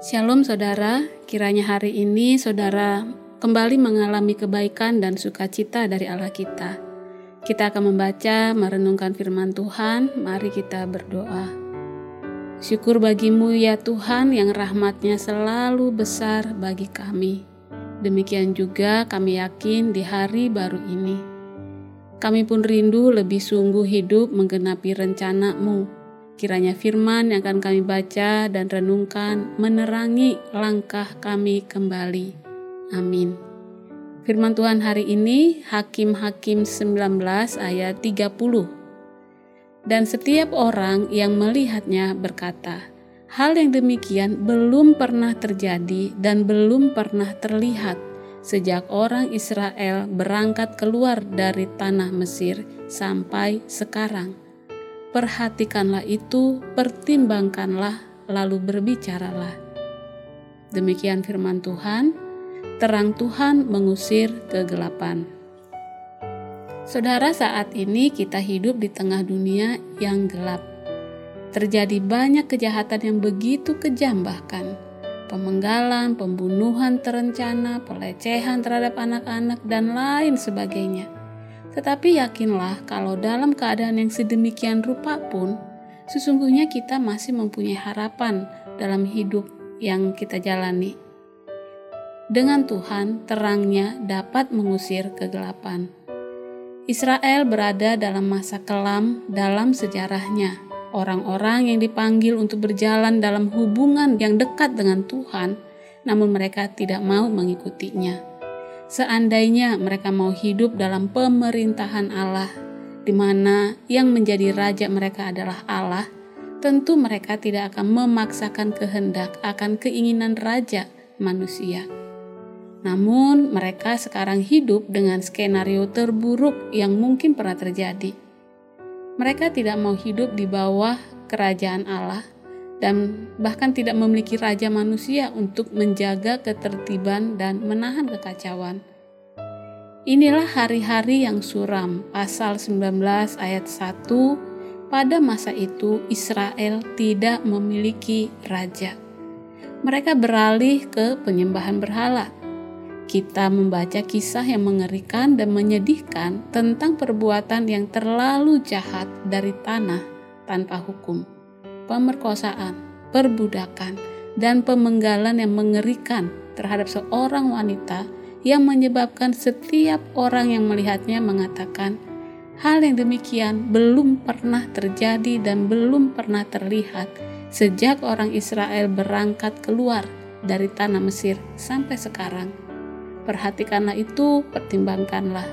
Shalom saudara, kiranya hari ini saudara kembali mengalami kebaikan dan sukacita dari Allah kita. Kita akan membaca, merenungkan firman Tuhan, mari kita berdoa. Syukur bagimu ya Tuhan yang rahmatnya selalu besar bagi kami. Demikian juga kami yakin di hari baru ini. Kami pun rindu lebih sungguh hidup menggenapi rencanamu. Kiranya firman yang akan kami baca dan renungkan menerangi langkah kami kembali. Amin. Firman Tuhan hari ini Hakim-Hakim 19 ayat 30. Dan setiap orang yang melihatnya berkata, hal yang demikian belum pernah terjadi dan belum pernah terlihat sejak orang Israel berangkat keluar dari tanah Mesir sampai sekarang. Perhatikanlah itu, pertimbangkanlah, lalu berbicaralah. Demikian firman Tuhan, terang Tuhan mengusir kegelapan. Saudara, saat ini kita hidup di tengah dunia yang gelap. Terjadi banyak kejahatan yang begitu kejam bahkan pemenggalan, pembunuhan terencana, pelecehan terhadap anak-anak, dan lain sebagainya. Tetapi yakinlah kalau dalam keadaan yang sedemikian rupa pun, sesungguhnya kita masih mempunyai harapan dalam hidup yang kita jalani. Dengan Tuhan, terangnya dapat mengusir kegelapan. Israel berada dalam masa kelam dalam sejarahnya. Orang-orang yang dipanggil untuk berjalan dalam hubungan yang dekat dengan Tuhan, namun mereka tidak mau mengikutinya. Seandainya mereka mau hidup dalam pemerintahan Allah, di mana yang menjadi raja mereka adalah Allah, tentu mereka tidak akan memaksakan kehendak akan keinginan raja manusia. Namun, mereka sekarang hidup dengan skenario terburuk yang mungkin pernah terjadi. Mereka tidak mau hidup di bawah kerajaan Allah dan bahkan tidak memiliki raja manusia untuk menjaga ketertiban dan menahan kekacauan. Inilah hari-hari yang suram, pasal 19 ayat 1, pada masa itu Israel tidak memiliki raja. Mereka beralih ke penyembahan berhala kita membaca kisah yang mengerikan dan menyedihkan tentang perbuatan yang terlalu jahat dari tanah tanpa hukum, pemerkosaan, perbudakan, dan pemenggalan yang mengerikan terhadap seorang wanita yang menyebabkan setiap orang yang melihatnya mengatakan, hal yang demikian belum pernah terjadi dan belum pernah terlihat sejak orang Israel berangkat keluar dari tanah Mesir sampai sekarang perhatikanlah itu, pertimbangkanlah.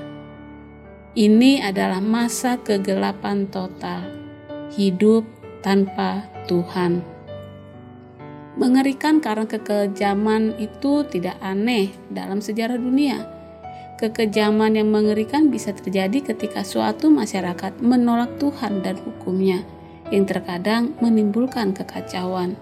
Ini adalah masa kegelapan total, hidup tanpa Tuhan. Mengerikan karena kekejaman itu tidak aneh dalam sejarah dunia. Kekejaman yang mengerikan bisa terjadi ketika suatu masyarakat menolak Tuhan dan hukumnya, yang terkadang menimbulkan kekacauan.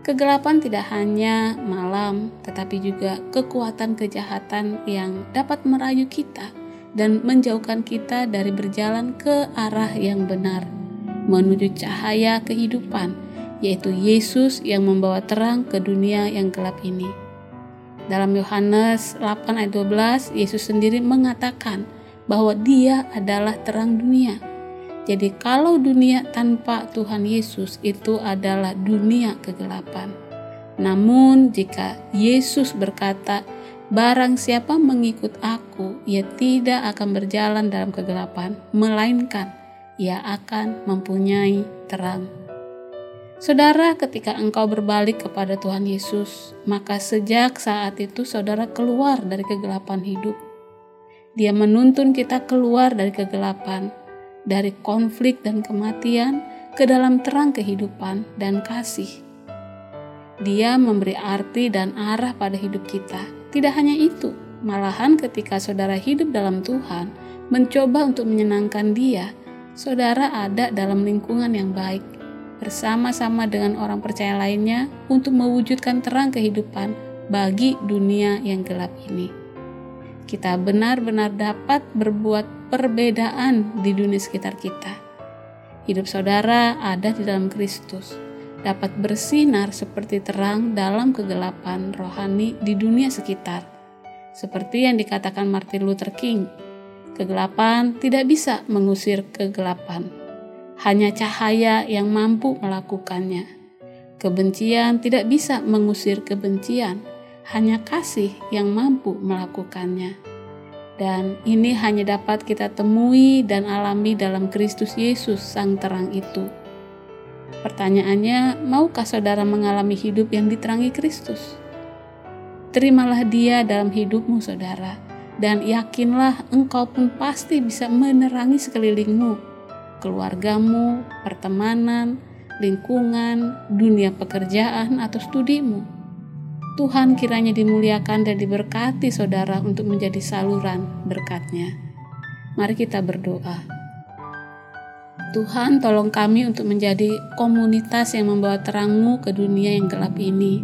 Kegelapan tidak hanya malam, tetapi juga kekuatan kejahatan yang dapat merayu kita dan menjauhkan kita dari berjalan ke arah yang benar, menuju cahaya kehidupan, yaitu Yesus yang membawa terang ke dunia yang gelap ini. Dalam Yohanes 8 ayat 12, Yesus sendiri mengatakan bahwa dia adalah terang dunia jadi kalau dunia tanpa Tuhan Yesus itu adalah dunia kegelapan. Namun jika Yesus berkata, Barang siapa mengikut aku, ia tidak akan berjalan dalam kegelapan, melainkan ia akan mempunyai terang. Saudara, ketika engkau berbalik kepada Tuhan Yesus, maka sejak saat itu saudara keluar dari kegelapan hidup. Dia menuntun kita keluar dari kegelapan, dari konflik dan kematian ke dalam terang kehidupan dan kasih. Dia memberi arti dan arah pada hidup kita. Tidak hanya itu, malahan ketika saudara hidup dalam Tuhan, mencoba untuk menyenangkan Dia, saudara ada dalam lingkungan yang baik, bersama-sama dengan orang percaya lainnya untuk mewujudkan terang kehidupan bagi dunia yang gelap ini. Kita benar-benar dapat berbuat perbedaan di dunia sekitar kita. Hidup saudara ada di dalam Kristus. dapat bersinar seperti terang dalam kegelapan rohani di dunia sekitar. Seperti yang dikatakan Martin Luther King, kegelapan tidak bisa mengusir kegelapan. Hanya cahaya yang mampu melakukannya. Kebencian tidak bisa mengusir kebencian, hanya kasih yang mampu melakukannya. Dan ini hanya dapat kita temui dan alami dalam Kristus Yesus, Sang Terang itu. Pertanyaannya, maukah saudara mengalami hidup yang diterangi Kristus? Terimalah Dia dalam hidupmu, saudara, dan yakinlah engkau pun pasti bisa menerangi sekelilingmu, keluargamu, pertemanan, lingkungan, dunia pekerjaan, atau studimu. Tuhan kiranya dimuliakan dan diberkati saudara untuk menjadi saluran berkatnya. Mari kita berdoa. Tuhan tolong kami untuk menjadi komunitas yang membawa terangmu ke dunia yang gelap ini.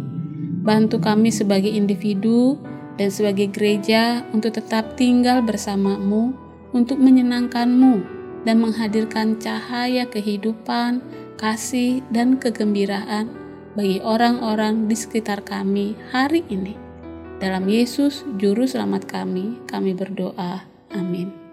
Bantu kami sebagai individu dan sebagai gereja untuk tetap tinggal bersamamu, untuk menyenangkanmu dan menghadirkan cahaya kehidupan, kasih, dan kegembiraan bagi orang-orang di sekitar kami hari ini. Dalam Yesus, Juru Selamat kami, kami berdoa. Amin.